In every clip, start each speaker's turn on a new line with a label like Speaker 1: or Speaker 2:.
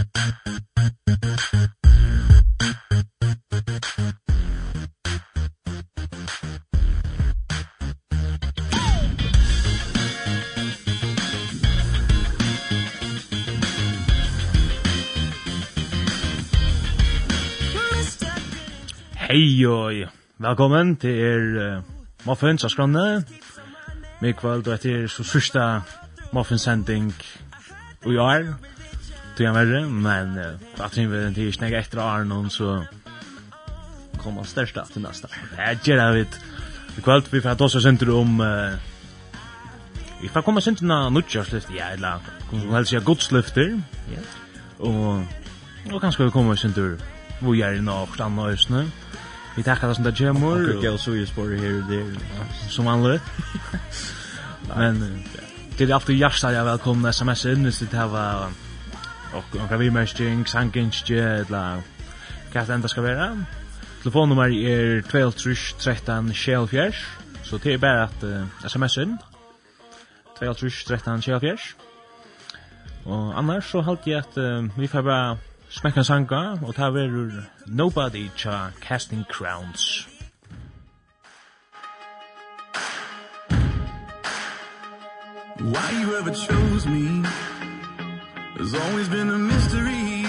Speaker 1: Hei og velkommen til er uh, Muffins av Skranne. Mikvald og etter så sørste Muffins-sending i år tog jag värre, men att vi vill inte snäga efter Arnon så kommer största till nästa. Det gör jag vet. I kväll vi får ta oss center om Vi får komma sent när nutjarslyft, ja, eller hur som helst, ja, godslyfter. Ja. Og, og kanskje vi kommer sent ur hvor jeg er nå, forstand og østene. Vi tackar det som det kommer.
Speaker 2: Och jag såg ju spår här och där.
Speaker 1: Som vanligt. Men, det är alltid hjärtat jag välkomna sms-in, hvis du har og og kan vi mesting sankinstje la det enda ska vara. telefonnummer er 1213 sjelfjers så det är bara at uh, sms'en 1213 sjelfjers og annars så halte jeg at uh, vi får bare smekka sanga og ta verur nobody cha casting crowns.
Speaker 3: Why you ever chose me? There's always been a mystery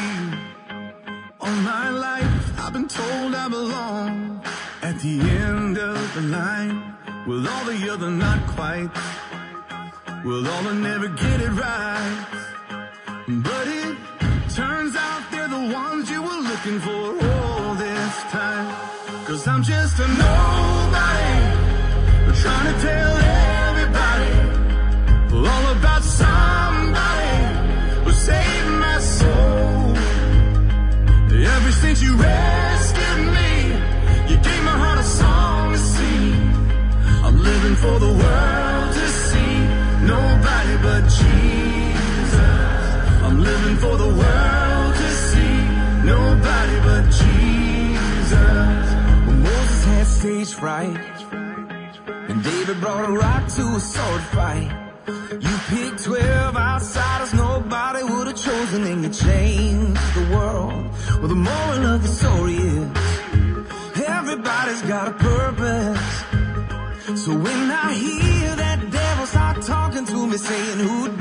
Speaker 3: All my life I've been told I belong. At the end of the line With all the other not quite? With all the never get it right? But it turns out they're the ones you were looking for all this time. Cause I'm just a nobody Trying to tell fright. And David brought a rock to a sword fight. You picked 12 outsiders nobody would have chosen And you changed the world. Well, the moral of the story is Everybody's got a purpose. So when I hear that devil's start talking to me Saying who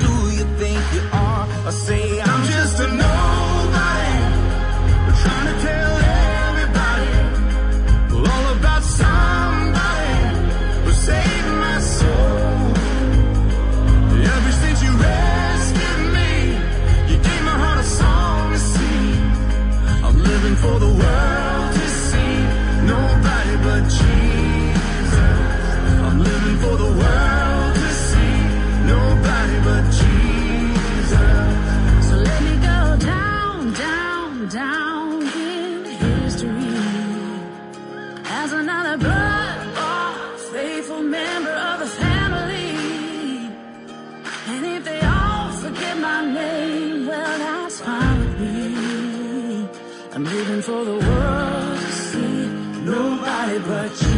Speaker 3: for the world to see. Nobody but
Speaker 4: you.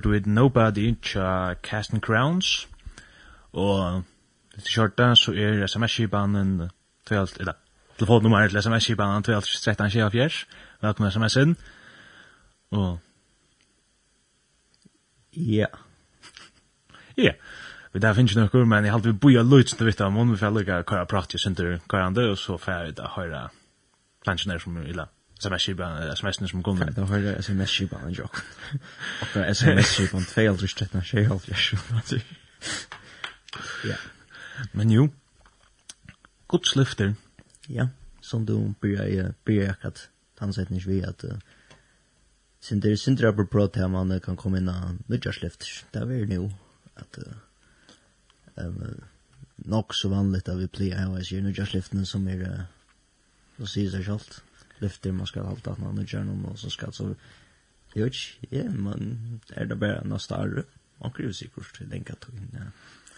Speaker 4: hørt with Nobody
Speaker 3: tja Cast
Speaker 4: and
Speaker 1: Crowns, og litt kjørta så er sms-kibanen 12, eller telefonnummer til sms-kibanen 12 13 24, velkommen sms-en, og
Speaker 2: ja,
Speaker 1: ja, Vi där finns några men jag har vi boja lutsen till vitt om vi får lukka kvar prat ju synter kvar och så färdigt att höra pensionärer som illa sms-kipan, sms-en som kunden.
Speaker 2: Det var det sms-kipan, en joke. Och sms-kipan, 2-13, 2-13, Ja.
Speaker 1: Men jo, Guds lyfter.
Speaker 2: Ja, som du byrja i, byrja akkurat tansetning vi att sen det synd rapper pro att man kan komme inn av nudja lyft. Det är nu att ehm nok så vanligt at vi plejer hur är sier lyften som är så ser det självt lyfter man skal halta han och göra og så skal så Jeg vet ikke, ja men er det bare noe større? Man kan jo sikkert till den kategorin ja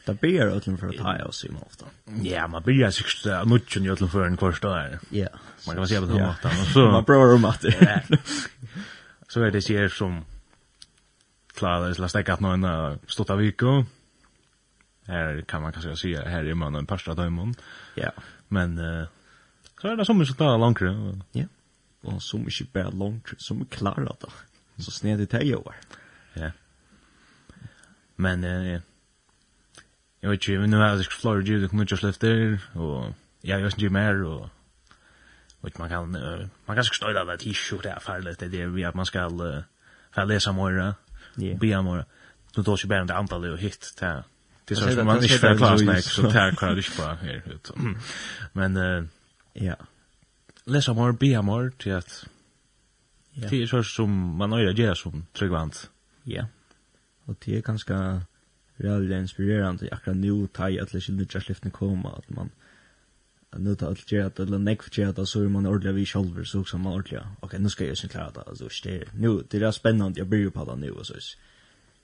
Speaker 2: Det blir ötlen för att ta oss i ofta.
Speaker 1: Ja, man blir sig att nutchen i ötlen för en kvarstå där.
Speaker 2: Ja.
Speaker 1: Man kan säga på det ofta. Så
Speaker 2: man provar om att.
Speaker 1: Så är det ser som klara det lasta kat någon stått av Viko. Här kan man kanske säga här är man en parstad i
Speaker 2: Ja.
Speaker 1: Men Uh, Så er det som ikke klarer langere.
Speaker 2: Ja, og som ikke bare langere, som klarer det. Så sned i teg over.
Speaker 1: Ja. Men, eh, jeg vet ikke, nå er det ikke flere dyr, det kommer ikke å slifte, og jeg gjør ikke mer, og Och man kan uh, man kan stå där det t-shirt där för det det vi att man ska uh, för läsa mer.
Speaker 2: Ja.
Speaker 1: Be mer. Då då så bär det antal och hit där. Det så man inte för klass
Speaker 2: nästa
Speaker 1: så tar kvar det spår här ut. Men eh
Speaker 2: Ja.
Speaker 1: Lesa mer, bia mer, til at
Speaker 2: Ja.
Speaker 1: Det är så som man øyre gjør som tryggvant.
Speaker 2: Ja. Og det er ganske veldig inspirerande akkurat nå ta i alle sine nødgjørsliftene komma at man nu ta alt gjør at eller nekv gjør at så er man ordentlig vi sjølver, så också man ordentlig, ok, nu skal jeg ikke klara det, altså, det nu, det er spennende, jeg bryr på det nu og så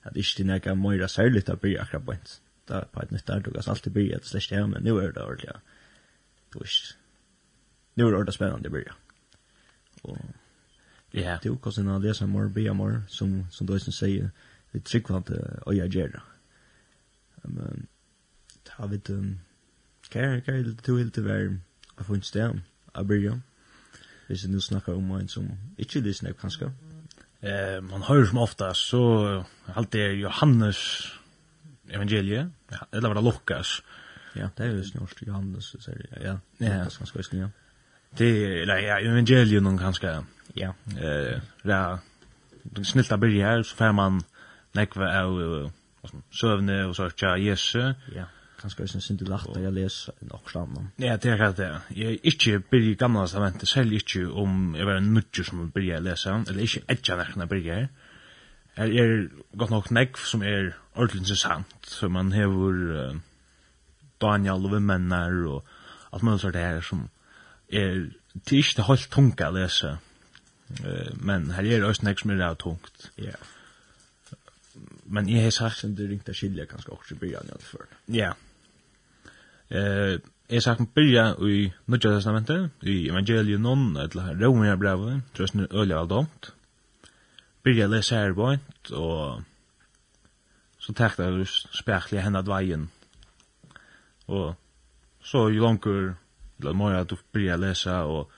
Speaker 2: at ikke det nekka møyre særlig til å bryr akkurat på en, där er på et nytt der, du kan alltid bryr, det er slett det, men nå er det ordentlig, du vet, nu är det ordet spännande börja. Och
Speaker 1: ja,
Speaker 2: det är också en som mer be mer som som då sen säger det trick vad och jag gör. Men ta vid den kan kan det till helt vara av en stäm av börja. Hvis nu snackar om en som inte lyssnar kanske.
Speaker 1: Eh man hör som ofta så alltid är Johannes evangelie eller var det Lukas.
Speaker 2: Ja, det är ju snart Johannes så säger jag. Ja,
Speaker 1: ja,
Speaker 2: är ganska ska. ja
Speaker 1: det eller ja evangelion någon kanske
Speaker 2: ja
Speaker 1: eh där snilt att börja här så får man näkva av sövne och så tja Jesu
Speaker 2: ja Kanske jeg synes du lagt läser leser nok sammen.
Speaker 1: Ja, det er det. Jeg ikke blir gamle testamentet, selv ikke om jeg var en nudger som blir läsa lese, eller ikke etter nekken jeg blir jeg. Er godt nok nekv som er ordentlig interessant, så man hever uh, Daniel og vimmenner og alt mulig sånt her som er det er ikke helt tungt å lese, uh, men her er det også nek som er det tungt.
Speaker 2: Ja. Yeah.
Speaker 1: Men jeg har sagt
Speaker 2: at det ringte skilje ganske også i byen i alle fall.
Speaker 1: Ja. Eh, jeg har sagt at byen i Nudja Testamentet, i Evangelion non, eller Romania brevet, tror jeg snur øyelig alt omt. Byen jeg leser her bort, og så tekte jeg spekler henne veien. Og så jo langer eller mer at du blir å lese, og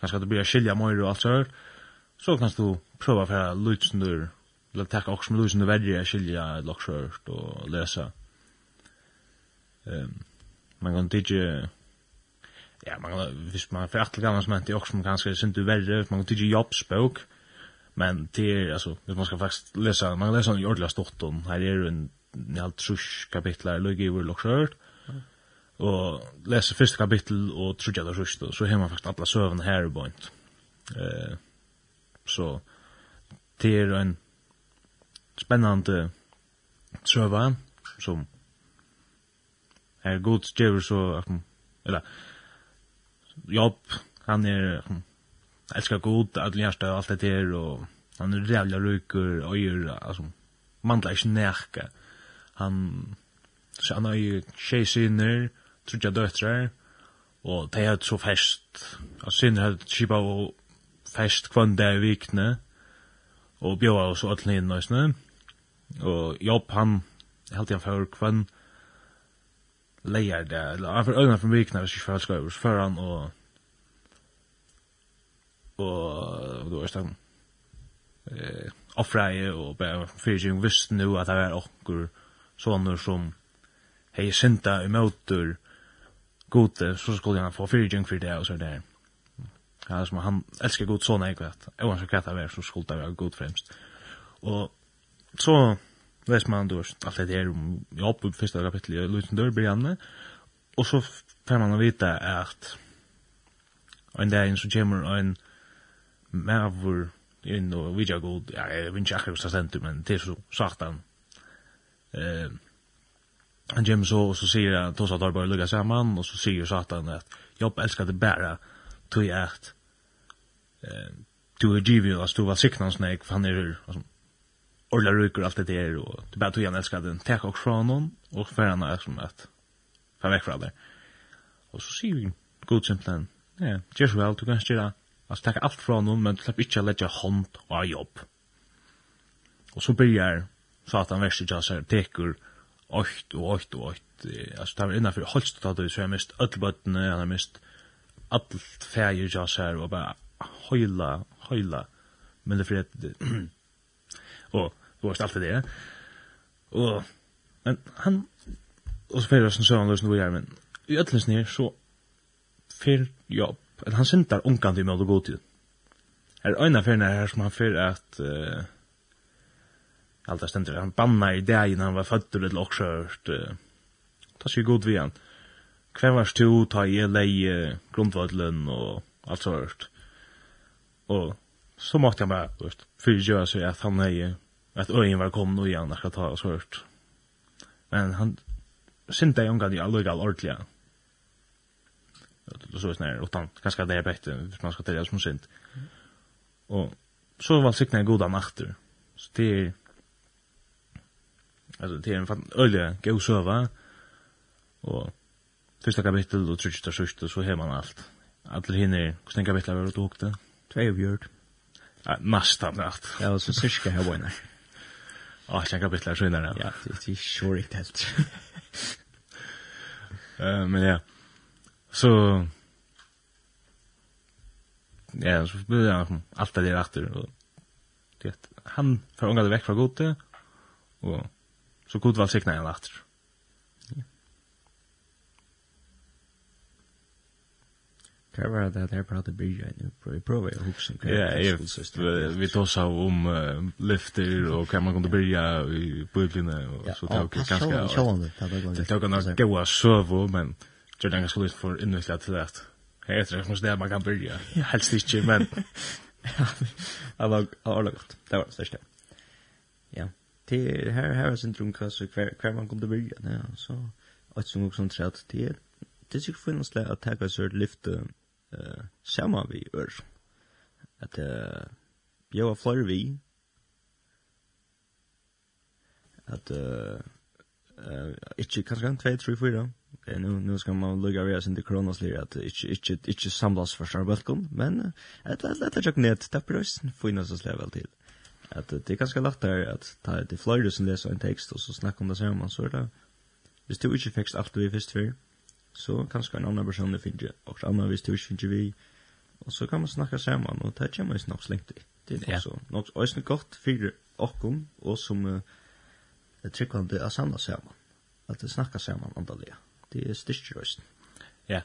Speaker 1: kanskje at du börjar skilja mer og alt så her, så kan du prova för att lyssna nu eller tacka også med lyssna värre att skilja eller så här och läsa um, man kan inte ja man kan hvis man för att gamla som inte också som kanske synd du värre man kan inte jobbspråk men det är alltså hvis man ska faktiskt läsa man kan läsa en ordla stort om här är en en jag tror kapitlar ligger i vår lockskört og lese første kapittel og trodde det sørst, og så har man faktisk alle søvn her i bøynt. Eh, så det er en spennende søva som er god gjør så eller jobb, han er elskar god, alle hjärsta og alt det der, og han er rævla ryker, gjør altså, mantla ikke nærke Han, så han øyer tjej syner, trudja døtrar, og de hadde så fest, og sinne hadde kipa og fest kvann dag i vikne, og bjóa oss og öllin inn nøysne, og jobb han, helt igjen fyrir kvann, leier det, eller han fyrir øyna fyrir vikne, hvis ikke fyrir skøyver, så fyrir han og, og, du veist han, eh, offreie, og bare fyrir visste nu at det var okkur, sånne som hei synda i møtur, god så skulle han få fyrir fyrtjung för det og så er det. Ja, som han älskar god sån jag vet. Även så katta vär så skulle det være god fremst. Og så vet man då alt det där om jag på första kapitlet i Luton Dörr början Og så får man å vite at en dag så kommer en mavur inn og vidja god, ja, jeg vet ikke akkurat hva vad men det är så sagt han. eh, han Jim så så säger han då så där bara lugga samman och så säger satan att jag älskar det bara till att eh du är givet att du var sicknan snake för han är alltså Orla ryker alt det der, og det bare tog han älskar den tek og fra noen, og för han er som att fer vekk fra det. Og så sier vi god simpelthen. Ja, gjør så vel, du kan styra. altså tek alt fra noen, men du släpper inte att hånd og ha jobb. Og så begynner satan värst jag så här tekur ocht og ocht og ocht. Alltså där innan för Holst då det så jag mest all han har mist allt fægir jag så og bara høyla, høyla, Men det fred, og det var alt det, det. Og, men han og så fyrir så han lösen vad gör men i öllens nir, så fyr jobb. at han syntar onkan till mig och gå till. Är ena färna her som han fyrir at, uh, allt det stendur. Han banna i dag innan han var fötter eller också hört. Ta sig god vid han. Kvar var stu, ta i leie, grundvödlen og allt så hört. Og så måtte han bara, vet, fyrtjöra sig at han hei, at öjen var kommet og igjen akkurat ta og så hört. Men han synte i omgang i allugal ordelig. Og så er snarere, utan ganske det er bättre, hvis man skal det som synt. Og så var sikna i goda nachter. Så det er alltså det är en fan öliga god söva och första kapitel och tredje och sjätte så har man allt. Alla hinner stänga kapitel över det
Speaker 2: åkte. Två björd.
Speaker 1: Ja, nästan natt
Speaker 2: Ja, så cirka här var
Speaker 1: Ja, sen kapitel är skönare. Ja,
Speaker 2: det är ju riktigt helt.
Speaker 1: Eh men ja. Så ja, så blir han allt där efter och det han för unga det veck från gode och Så god var sikna en latter.
Speaker 2: Hva var det her pratet byrja enn? Jeg prøver å hukse.
Speaker 1: Ja, vi tog av om lyfter og hva man kunne byrja i bøyblina og så tåk jeg ganske...
Speaker 2: Det
Speaker 1: tåk han av gaua søvo, men det er ganske skulle for innvikla til det. Jeg tror det er det man kan byrja. Helst ikke, men...
Speaker 2: Det var ordentlig godt. Det var det største det her her er är syndrom klass hver, hver man kommer börja ja så at som också trätt det det er sikkert finnes det at jeg har sørt lyfte eh samma vi gjør, at uh, eh var flere vi att eh inte kanske en 2 3 4 Eh nu nu ska man lugga vi oss inte kronoslir att ikkje, ikkje, ikkje samlas för själva balkon men att at att jag knät tappar oss får in oss level til. Eh Att det er ganske lagt där at ta det fløyre som leser en tekst og så snackar om det samma så er det Hvis du ikke fikk alt du er først før, så kanskje en annen person du finner, og en annen hvis du ikke finner vi, og så kan man snakke sammen, og det kommer jeg nok slengt i. Det er også nok også godt for åkken, og som uh, tryggvande er samlet sammen, at det snakker sammen andalig. Det er styrke røsten.
Speaker 1: Ja,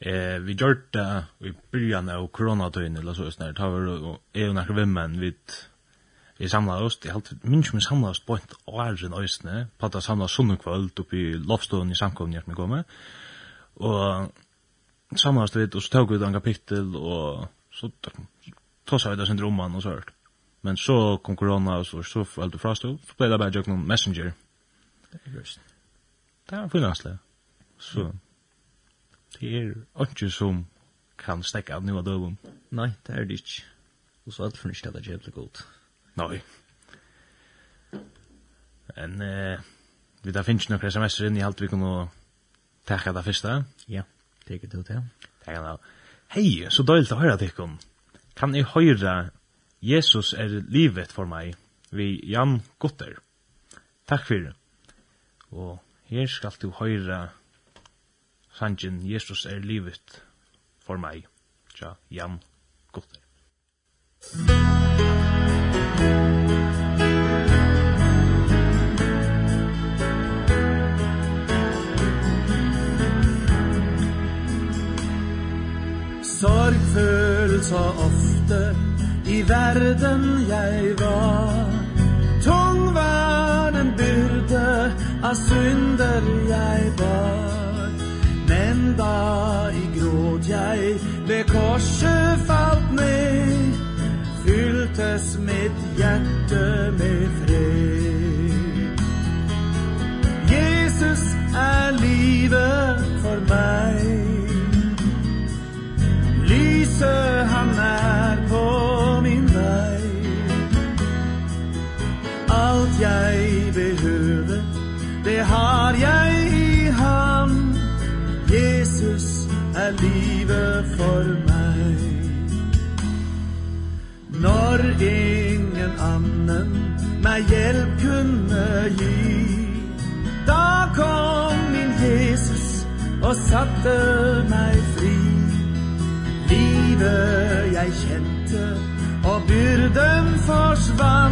Speaker 1: eh, vi gjør det i byrjan av koronatøyene, eller så, da var det jo nærkere vimmen, vi vi samla oss, det halt minst min samla oss på et åren øysene, på at samla sunne kvöld oppi lovstånd i samkomne hjertet vi kom og samla oss litt, og så tog vi den kapittel, og så tås jeg det sin roman og så hørt. Men så kom corona og så, så falt det fra stå, så ble det bare jøk noen messenger.
Speaker 2: Just.
Speaker 1: Det var finnansle. Så, det er ikke som kan stekka av noe av døven.
Speaker 2: Nei, det er det ikke. Og så er alt fornyst at det er jævlig godt.
Speaker 1: Nei. Men eh vi da finnes noen SMS in i alt vi kunne tacka det første.
Speaker 2: Ja, det take it out.
Speaker 1: Tack det. Hei, så døylt å høre dig kom. Kan jeg høre Jesus er livet for meg Vi Jan Gutter? Takk for det. her skal ska du høre sangen Jesus er livet for meg. Ja, Jan Gutter.
Speaker 5: Musik så ofte i verden jeg var. Tung var den byrde av synder jeg bar. Men da i gråd jeg ved korset falt ned fylltes mitt hjerte med fred Jesus er livet for meg. Lyset han er på min vei. Alt jeg behøver, det har jeg i ham. Jesus er livet satte meg fri. Livet jeg kjente Og byrden forsvann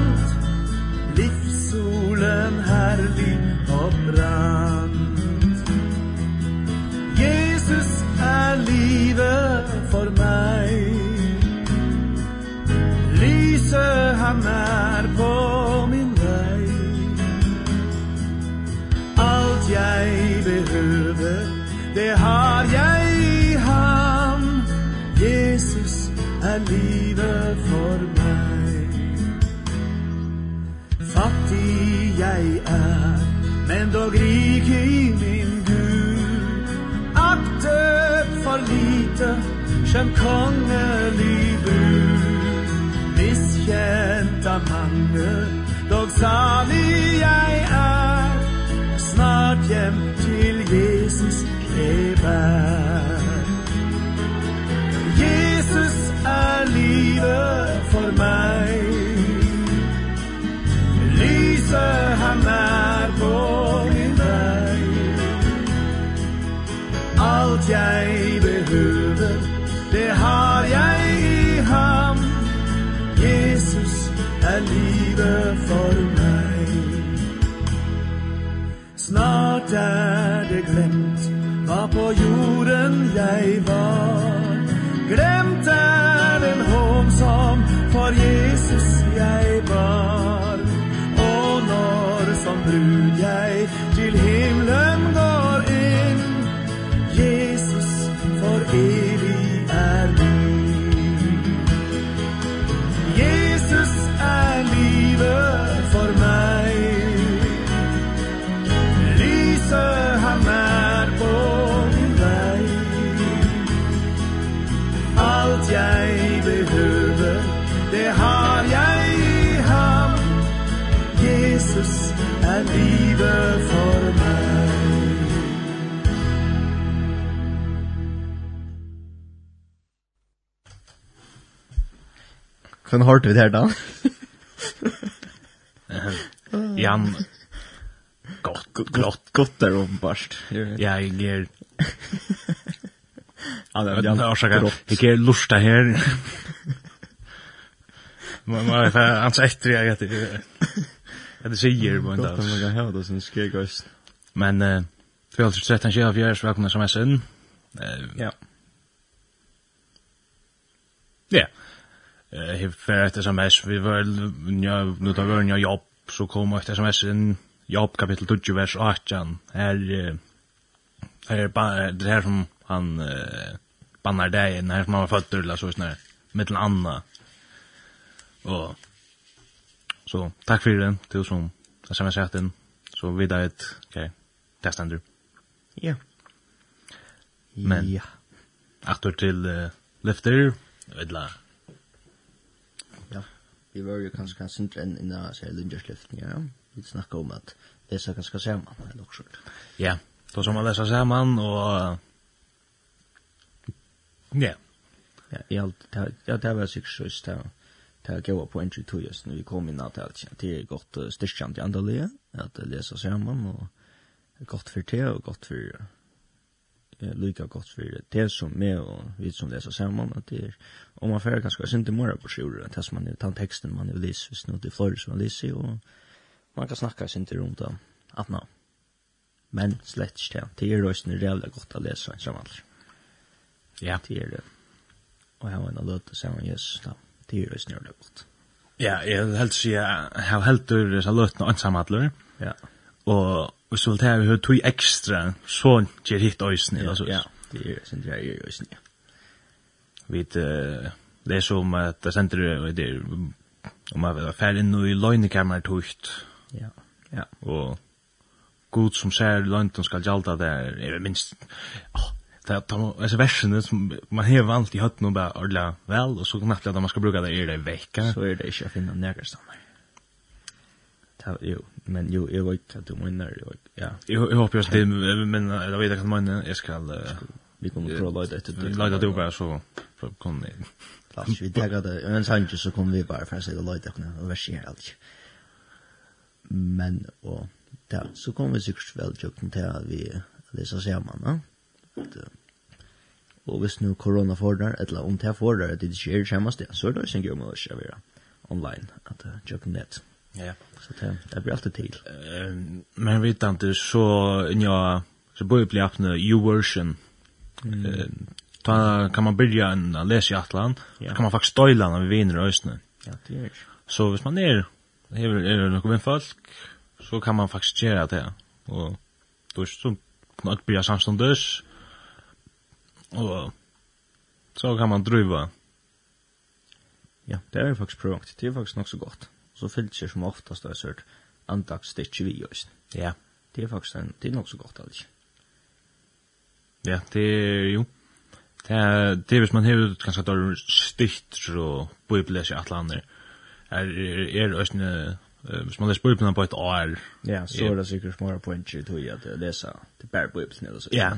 Speaker 5: det har jeg i ham. Jesus er livet for meg. Fattig jeg er Men dog rik i min Gud. Aktet for lite Som kongelig bud. Misskjent av mange Dog salig jeg er. Snart hjem fær Jesus er livet for meg. Lyset han er på min vei. Alt jeg behøver, det har jeg i ham. Jesus er livet for meg. Snart er det glemt på jorden jeg var. Glem
Speaker 2: Hvordan hørte vi det her da?
Speaker 1: Jan, godt,
Speaker 2: godt, godt der åpenbart.
Speaker 1: Ja, Jeg er...
Speaker 2: Ja, det
Speaker 1: er
Speaker 2: Jan.
Speaker 1: Jeg er lusta her. Man må få hans etter jeg etter. Det sier på en
Speaker 2: dag. Godt om man kan ha det som skregost.
Speaker 1: Men, uh, 12.13.24, velkomna som SN.
Speaker 2: Ja.
Speaker 1: Ja eh för ett sms vi var ja nu tar vi en jobb så kommer ett sms in jobb kapitel 20 vers 18 här här bara det här som han eh, bannar dig när man var född eller så snär med en annan och så tack för den till som som sms sagt den så vidare ett okej okay, testande
Speaker 2: ja yeah.
Speaker 1: men
Speaker 2: ja yeah.
Speaker 1: åter till uh, lyfter
Speaker 2: eller vi var jo kanskje kanske inte enn inna så här ja. Vi snakka om at att läsa ganska samman, eller också.
Speaker 1: Ja, då som man läser samman och... Ja.
Speaker 2: Ja, i alt, ja, det var sikkert så just det. Det här går på en tjugo just når vi kom inn at det er det är gott styrkjant i andalige andra att läsa samman och gott för det og gott för eh, lika gott för det som med och vi som läser samman att det är om man får kanske inte mera på sjur det som man er, tant texten man vill läsa visst nu det flöjs som man läser och man kan snacka sig inte runt om att nå men slett inte det är rösten jävla gott att läsa samman
Speaker 1: ja.
Speaker 2: Det är det och han har en låt sammen, man då det är rösten jävla gott.
Speaker 1: Ja jag helt så jag har helt ur så låtna ensamma
Speaker 2: Ja.
Speaker 1: Och och så det vi har tog extra så ger hit ösn eller så.
Speaker 2: Ja, det är sen det är ösn.
Speaker 1: Vi det är som att det center det er om man vill färd inn i løgnekammer tukt.
Speaker 2: Ja. Ja.
Speaker 1: Og god som ser London gjalda jalta där är minst åh, det er alltså versene som man har valt i hött nu bara ordla väl och så knappt at man ska bruka det i det veckan
Speaker 2: så är det ikke att finna några jo men jo, jeg vet at du mener, ja.
Speaker 1: Jeg, jeg håper just det, men jeg vet ikke hva du mener, jeg skal...
Speaker 2: vi kommer prøve å løyde etter det.
Speaker 1: Løyde du bare, så för kom ni
Speaker 2: Lars, vi tar det, en sannsyn så kommer vi bare for å si det løyde etter, og vers her alt. Men, og, ja, så kommer vi sikkert vel tjøkken til at vi leser sammen, ja. Og hvis nu korona fordrar, eller om det fordrar at det ikke er kjemmast det, så er det ikke en gøy med å kjøre online, at det er kjøkken.
Speaker 1: Ja. Ja.
Speaker 2: Så det, det blir alltid til.
Speaker 1: Ehm men vet inte, så, ja, så börjar bli öppna U-version. Mm. Uh, ta, kan man börja en läs i Atlan,
Speaker 2: ja.
Speaker 1: så kan man faktiskt stöjla när vi vinner ösnen.
Speaker 2: Ja, det är
Speaker 1: Så hvis man är, är, det något med folk, så kan man faktiskt göra det. Och då så kan man börja samstundes, och så kan man driva.
Speaker 2: Ja, det är faktiskt prövakt. Det är faktiskt nog så gott så fyllt seg som oftast er sørt andagsstitcher vi just.
Speaker 1: Ja.
Speaker 2: Det er faktisk en, det er nok så godt aldrig.
Speaker 1: Ja, det er jo. Det er, det er hvis man hever kanskje at det er og bøybeles i atlaner, er, er, er østene, hvis man leser bøyblene på et år.
Speaker 2: Ja, så er det sikkert små poenger i tog at jeg leser til bare bøyblene.
Speaker 1: Ja.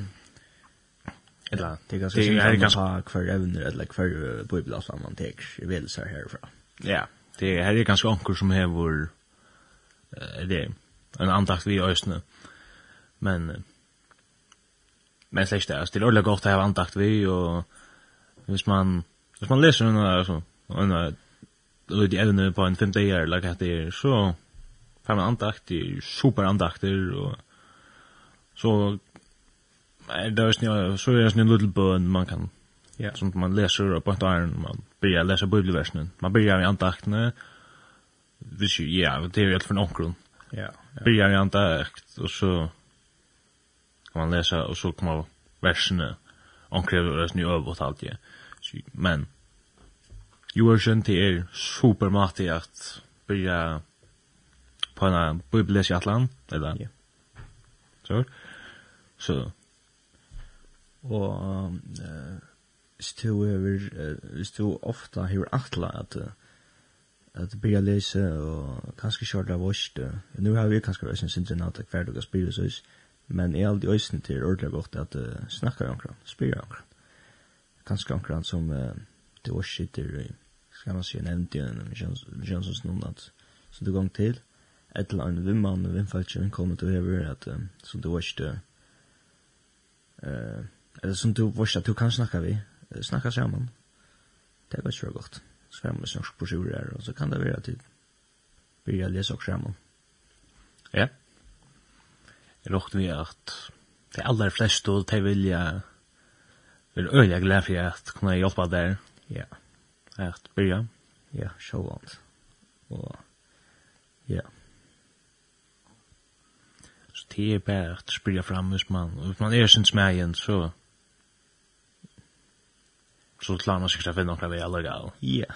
Speaker 1: Eller,
Speaker 2: det er ganske
Speaker 1: sikkert
Speaker 2: at
Speaker 1: man
Speaker 2: har hver evner eller hver bøyblene man teker i vedelser herfra.
Speaker 1: Ja, ja. Det här är ganska onkel som har vår eh det en andakt vi ösnä. Men men släkt det är still ordentligt gott att ha andakt vi och hvis man hvis man läser den här så en och det även på en femte år lag att det är så fem andakt är super andakter och så det är snö så är det snö little burn man kan
Speaker 2: ja
Speaker 1: som man leser og på en iron man börja läsa bibelversen. Man börjar i andakterna. Det är ju ja, det är ju allt för någon.
Speaker 2: Ja.
Speaker 1: Börjar i andakt och så kan man läsa och så kommer verserna. Onkre versen ju över allt det. Men Joersen till er supermatig att börja på en bibelläs i Atlan. eller?
Speaker 2: Ja.
Speaker 1: Så. Så.
Speaker 2: Och eh hvis du hever, hvis du ofta hever atla at at byrja lese og kanskje kjørt av oss nu har vi kanskje vært sin sin at hver dag spyrir så is men jeg er aldri øysen til ordentlig godt at uh, snakker omkran, spyrir omkran kanskje omkran som uh, det oss sitter i skal man si nevnt i en kjønnsens noen at så du gong til. Et eller annet vimman og vimfalskjøren kommer til å hever at uh, som det oss uh, eller som du oss at du kan snakka vi snakka saman. Det var ikke godt. Så er man snakk på sjur her, og så kan det være at vi blir å lese også saman.
Speaker 1: Ja. Jeg råkte vi at de aller fleste, og de vilja vil øyelig glede for at kunne hjelpe der.
Speaker 2: Ja.
Speaker 1: At byrja.
Speaker 2: Ja, sjåvant. Og ja.
Speaker 1: Så det er bare at spyrja fram hvis man, hvis man er sin smegen, så... So så klarar man sig att finna några vägar lägga.
Speaker 2: Ja.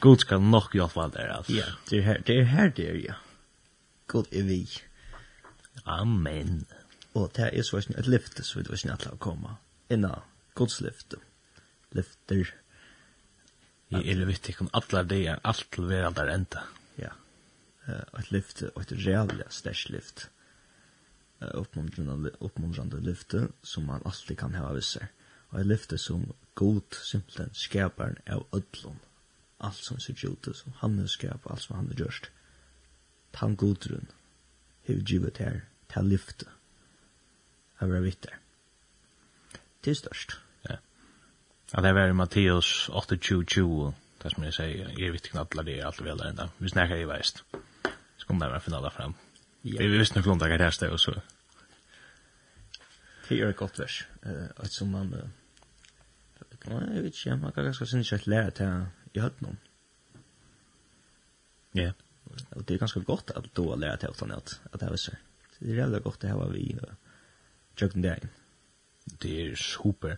Speaker 1: Gud ska nog i alla fall där alltså.
Speaker 2: Ja, det är här, det är här det är ja. Gud är vi.
Speaker 1: Amen.
Speaker 2: Och det är så att ett lyfte så vi var snart att komma. Inna Guds lyfte. Lyfter.
Speaker 1: Jag är vet inte om alla det är allt till världen där ända.
Speaker 2: Ja. Eh ett lyfte och ett rejält starkt lyft. Eh uppmuntrande uppmuntrande lyfte som man alltid kan ha visst og jeg lyfte som god, simpelthen, skaparen av ødlån. Alt som ser ut som han er skap, alt som han er gjørst. Tan godrun, hev givet her, ta lyfte. Jeg var vitt der. Det er størst.
Speaker 1: Ja. Ja, det var Matteus 8.20, det som jeg sier, jeg vet ikke alle det, er alt vel der enda. Vi snakker i veist. Så kommer det med finalen fram.
Speaker 2: Ja.
Speaker 1: Vi visste nok noen dager her sted, og så...
Speaker 2: Det er et godt vers, uh, et som man Nei, jeg vet ikke, man kan ganske sinne ikke lære til i høtten om.
Speaker 1: Ja.
Speaker 2: Og det er ganske godt at du har lært til utan at det er visser. Det er jævlig godt det her vi tjøkken dagen.
Speaker 1: Det er super.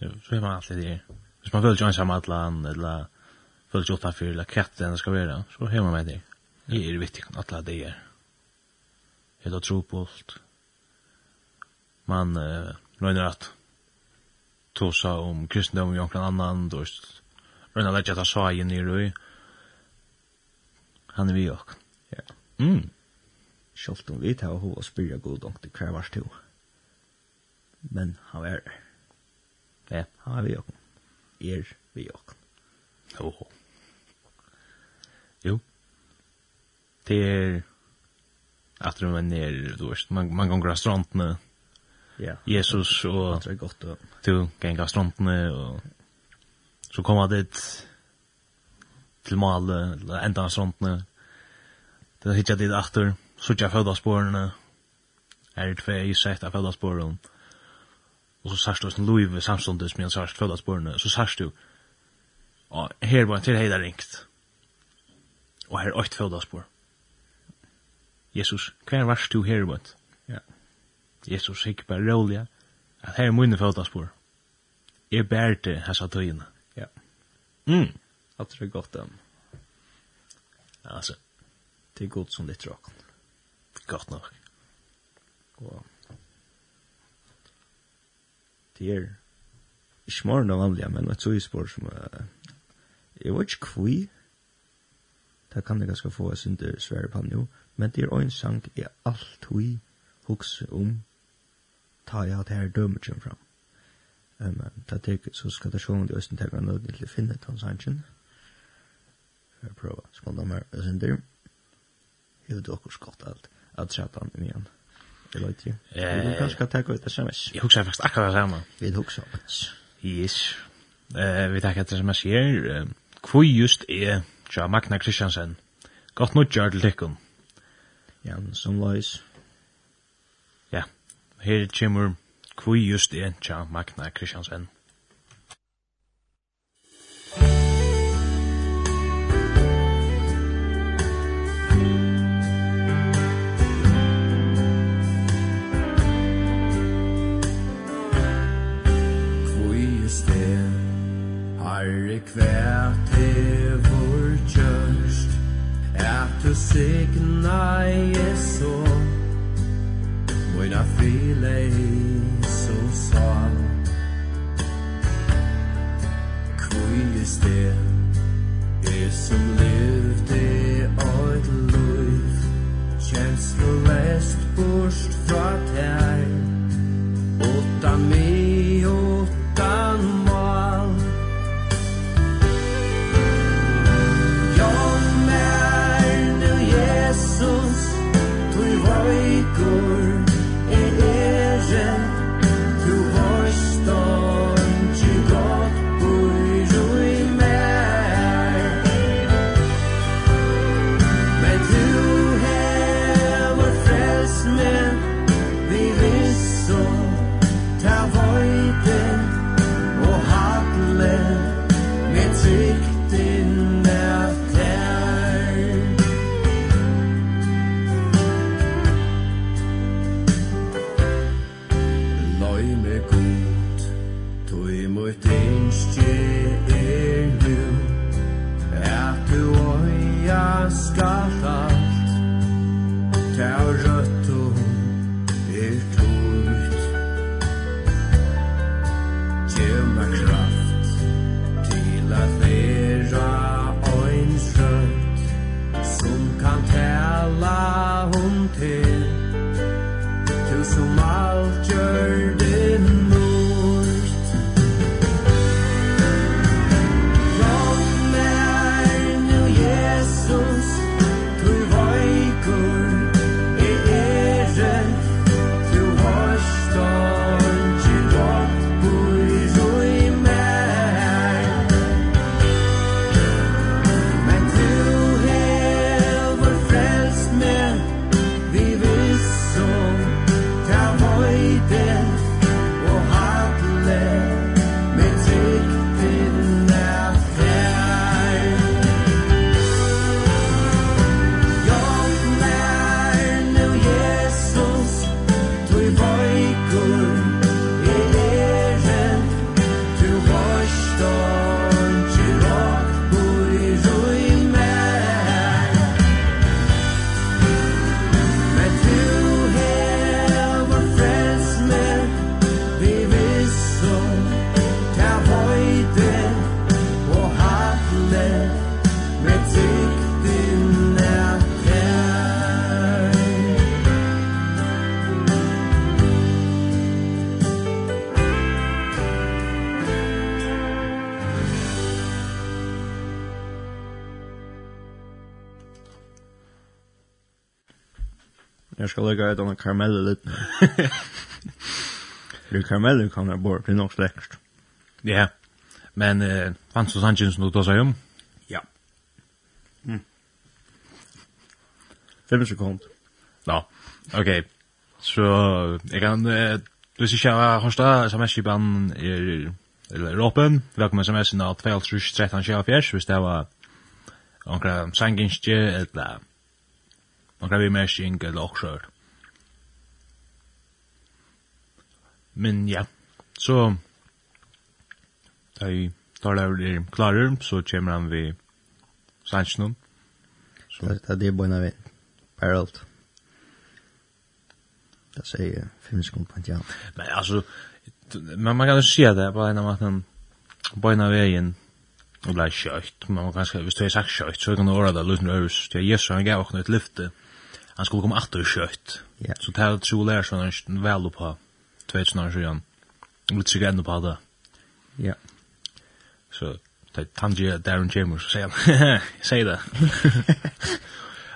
Speaker 1: Så er man alltid det. Hvis man føler ikke joins sammen atlan, eller føler ikke utenfor, eller krettet enn det skal være, så har man med det. Det er viktig at alle det er. Helt og tro på alt. Man uh, røyner at tosa om kristendom i omkring annan, då Rønna lett at han sa igjen i røy. Han er vi ok.
Speaker 2: Ja.
Speaker 1: Mm.
Speaker 2: Sjoft om vi tar hva og spyrja god om det hver vars to. Men han er der.
Speaker 1: Ja,
Speaker 2: han er vi ok. Er vi ok.
Speaker 1: Jo. ho. Jo. Det er... at man er, du vet, man, man gonger av strandene,
Speaker 2: yeah.
Speaker 1: Jesus og
Speaker 2: det er godt
Speaker 1: og to av strontene og så kom han dit til Male eller enda av strontene det er hittet dit achter suttet av fødasporene er det tvei sett av fødasporene og så sørst du sin som samståndes med en sørst fødasporene så sørst du og her var en til heida ringt. Og her er åkt fødaspor Jesus, hver varst du her
Speaker 2: i?
Speaker 1: Jesus hikk bare rolig, at her er mine fødaspor. Jeg bær til hessa tøyene.
Speaker 2: Ja.
Speaker 1: Mm.
Speaker 2: Jeg er godt dem.
Speaker 1: Altså,
Speaker 2: det er godt som litt råk.
Speaker 1: Godt nok.
Speaker 2: Og... Det er ikke morgen av vanlige, men et tøyspor som Uh, Jeg vet ikke hvor Det kan jeg ganske få, jeg synes det er svære pann jo. Men det er en sang jeg alltid hui hukse om ta i at her dømer kjem fram. Um, ta tek, så skal det sjående i Østen tega nødden til å finne Tom Sanchin. Jeg prøver, skal de her Østender. Jeg vet akkur skott alt, at sjatan i mian. Jeg løyt
Speaker 1: jo.
Speaker 2: Vi kan skal ta ut sms.
Speaker 1: Jeg husker faktisk akkurat det samme.
Speaker 2: Vi husker sms.
Speaker 1: Yes. Uh, vi tek etter sms her. Hvor just er Tja Magna Kristiansen. Godt nødt gjør til tikkun.
Speaker 2: Ja, som lois
Speaker 1: her kommer kvui just det tja Magna Kristiansen.
Speaker 5: Herre kvært hevur kjørst, at du signa Jesu, when I feel a so só Kui is der Er som levde og et liv Kjenslelest bort fra teg Åtta mig
Speaker 2: ska lägga ett annat karamell lite. Det är karamell kan jag bort, det är nog släkt.
Speaker 1: Ja. Men eh fanns så sanchen som du tar sig om?
Speaker 2: Ja. Mm. Fem sekunder.
Speaker 1: Ja. Okej. Så jag kan eh, du ska köra första sms i band är eller öppen. Välkommen sms-en av 2013 24 hvis det var Onkra sanginskje, eller några vi mer sink eller också. Men ja, så da vi tar det er klarer, så kommer han vi sannsjonen.
Speaker 2: Så det er bare vi parallelt. Det sier fem sekunder på en tjern.
Speaker 1: Men altså, men man kan jo si det på en av maten, på en av veien, og blei kjøyt, men man kan, kanskje, hvis du har sagt kjøyt, så kan du åra det lusen øvers, det er Jesu, han gav okkur et lyfte, han skulle komme atter kjøtt.
Speaker 2: Ja.
Speaker 1: Så det er tro lær sånn han vel opp av 2007. Og litt sikkert enda på det.
Speaker 2: Ja.
Speaker 1: Så det er Tanji Darren Chambers, så sier han, sier det.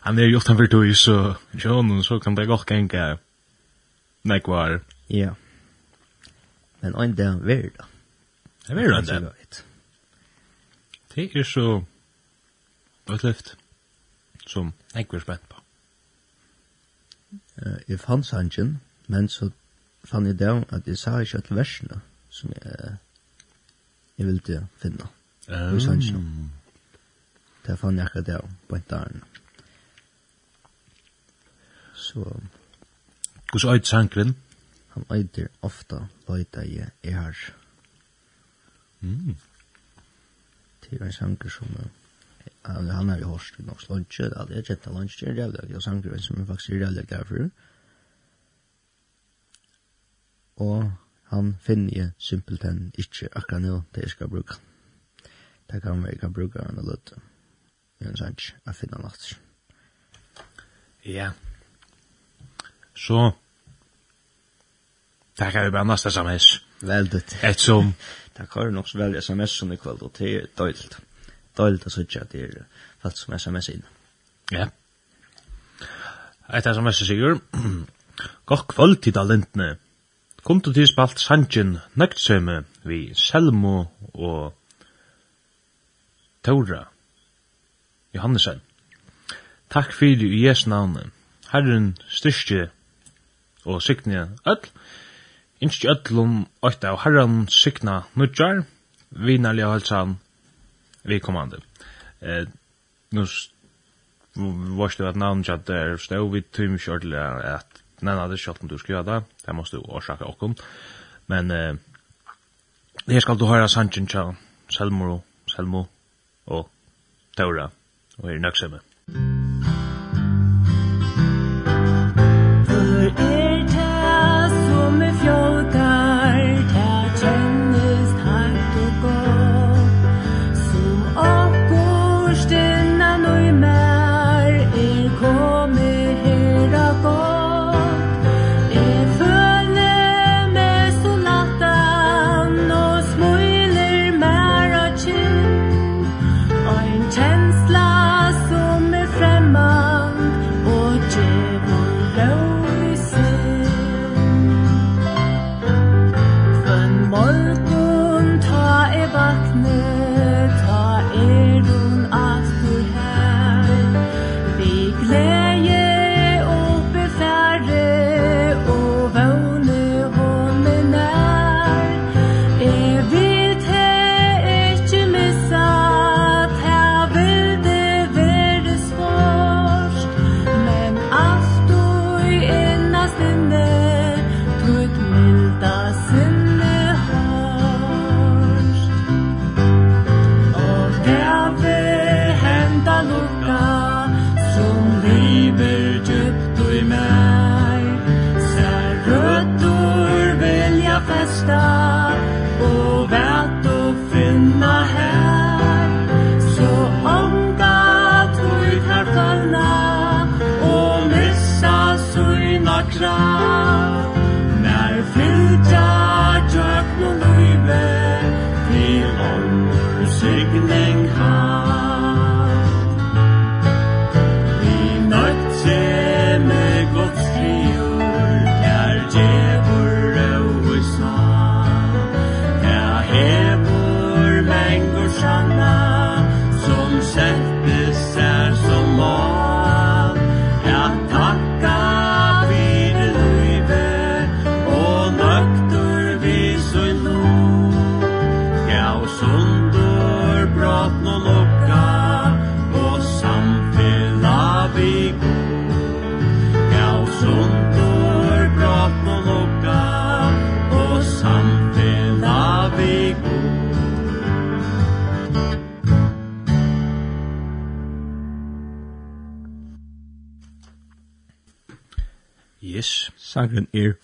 Speaker 1: han er jo ofte han for tog, så John, så kan det godt genka nekvar.
Speaker 2: Ja. Men en dag vær da.
Speaker 1: Det vær da en dag. Det er så, bare lyft, som nekvar spent
Speaker 2: uh, jeg fann sangen, men så fann jeg det at jeg sa ikke at versene som jeg, jeg ville finne
Speaker 1: um.
Speaker 2: i sangen. Det fann jeg ikke det på en dag. Så...
Speaker 1: Hvordan er det sangren?
Speaker 2: Han eider ofta løyta jeg er. her.
Speaker 1: Mm.
Speaker 2: Det er en sanger som... Uh, han han har host vi nog lunch det är jätte lunch det är det jag som det som faktiskt är där därför och han finner ju simpelthen inte akkurat nu det ska bruka det kan vi kan bruka en lot men sen jag finner något
Speaker 1: ja så Tack har vi bare nästa sms.
Speaker 2: Väldigt.
Speaker 1: Ett som.
Speaker 2: Tack har du nok så veldig sms som i kveld, og det är döjligt dåligt å sitte at det er falt som sms inn.
Speaker 1: Ja. Ett sms sigur. Gott kvöld til talentene. Kom til til spalt Sanchen nøgtsømme vi Selmo og Tora Johannesen. Takk fyrir i Jesu navne. Herren styrstje og sykne öll. Innskje öllum åtta av herren sikna nudjar. Vinarlig og halsan vi kommande. Eh nu var det att namn chat där stod vi tum short att nej nej det shot du ska göra det måste du orsaka och Men eh här ska du höra Sanchin Chao, Selmo, Selmo
Speaker 6: och Tora och är nöjd med.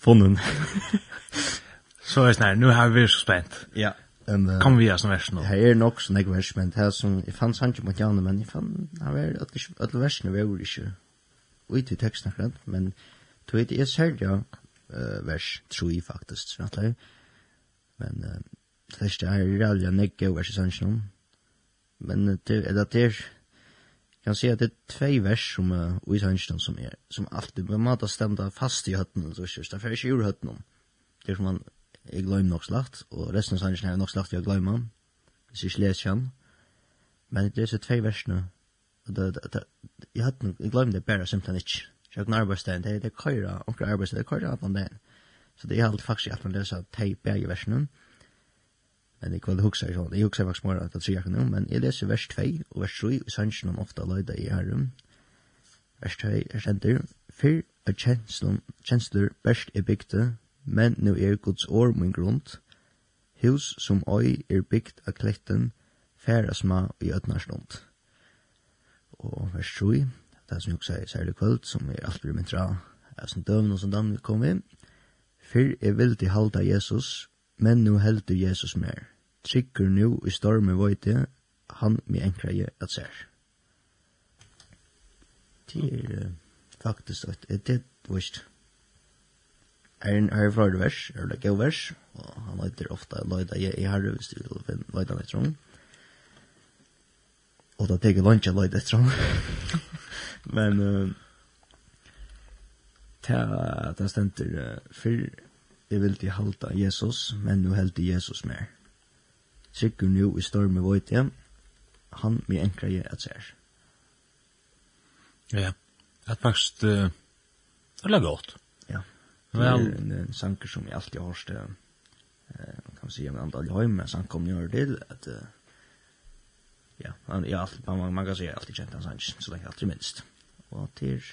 Speaker 2: funnen.
Speaker 1: så er det sånn nu har vi vært så spent.
Speaker 2: Ja. Um,
Speaker 1: Kom vi av som vers nå.
Speaker 2: Her er nok sånn jeg vers, men det er som, jeg fann sannsyn mot Janne, men jeg fann, han var alle versene vi gjorde ikke ut i teksten akkurat, men tog jeg til uh, vers 3 faktisk, rettelig. Men uh, det er ikke det er reallig jeg nekker vers i sannsyn om. Men det er det er, kan säga at det er två vers som uh, i sannsyn som er, som alltid på en måte stämma fast i hötten så ikke, det er ikke ur hötten det er som man är glöm nok slagt og resten av sannsyn er nok slagt jag glömmer hvis jeg ikke leser han. Men det er så två versene og det, det, det, jeg, hadde, jeg glömde det bare simpelthen ikke. Så jeg kan arbeidsdagen det er det køyre omkring arbeidsdagen det er køyre alt om dagen. Så det er alltid faktisk at man leser de bære versene. og enn jeg kvelde hukser sånn. Jeg hukser faktisk mer at det sier akkurat men jeg leser vers 2 og vers 3 i sannsyn om ofte løyda i herrum. Vers 2 er stender, Fyr er kjensler best er bygde, men nu er Guds år min grunn. Hus som oi er bygd av kletten, færa sma i ødnarslund. Og vers 3, det som jeg sier særlig kvöld, som er alt blir mindre av, er som døvn og som damn kom inn, Fyr er vildi halda Jesus, men nu heldur Jesus mer tryggur nu i storme vøyte, han mi enkraje at ser. Det er faktisk at det er vist. Ein er fra det vers, er det gøy vers, og han leiter ofta leida jeg i herre hvis du vil finne leida litt hon. Og da teker lunch leida etter hon. Men ta ta stendur fyrr, jeg vil til halda Jesus, men nu held Jesus mer. Tryggur nu i stormi vøyte, han mi enkra jeg at sær.
Speaker 1: Ja, at faktisk, uh, det er godt.
Speaker 2: Ja,
Speaker 1: det
Speaker 2: er en, en sanker som jeg alltid har stå, eh, kan man si, med andal høy, men sank kom gjør til, at, uh, ja, han, ja, alltid, man, man kan si, jeg har alltid kjent hans sanker, så lenge alltid minst. Og til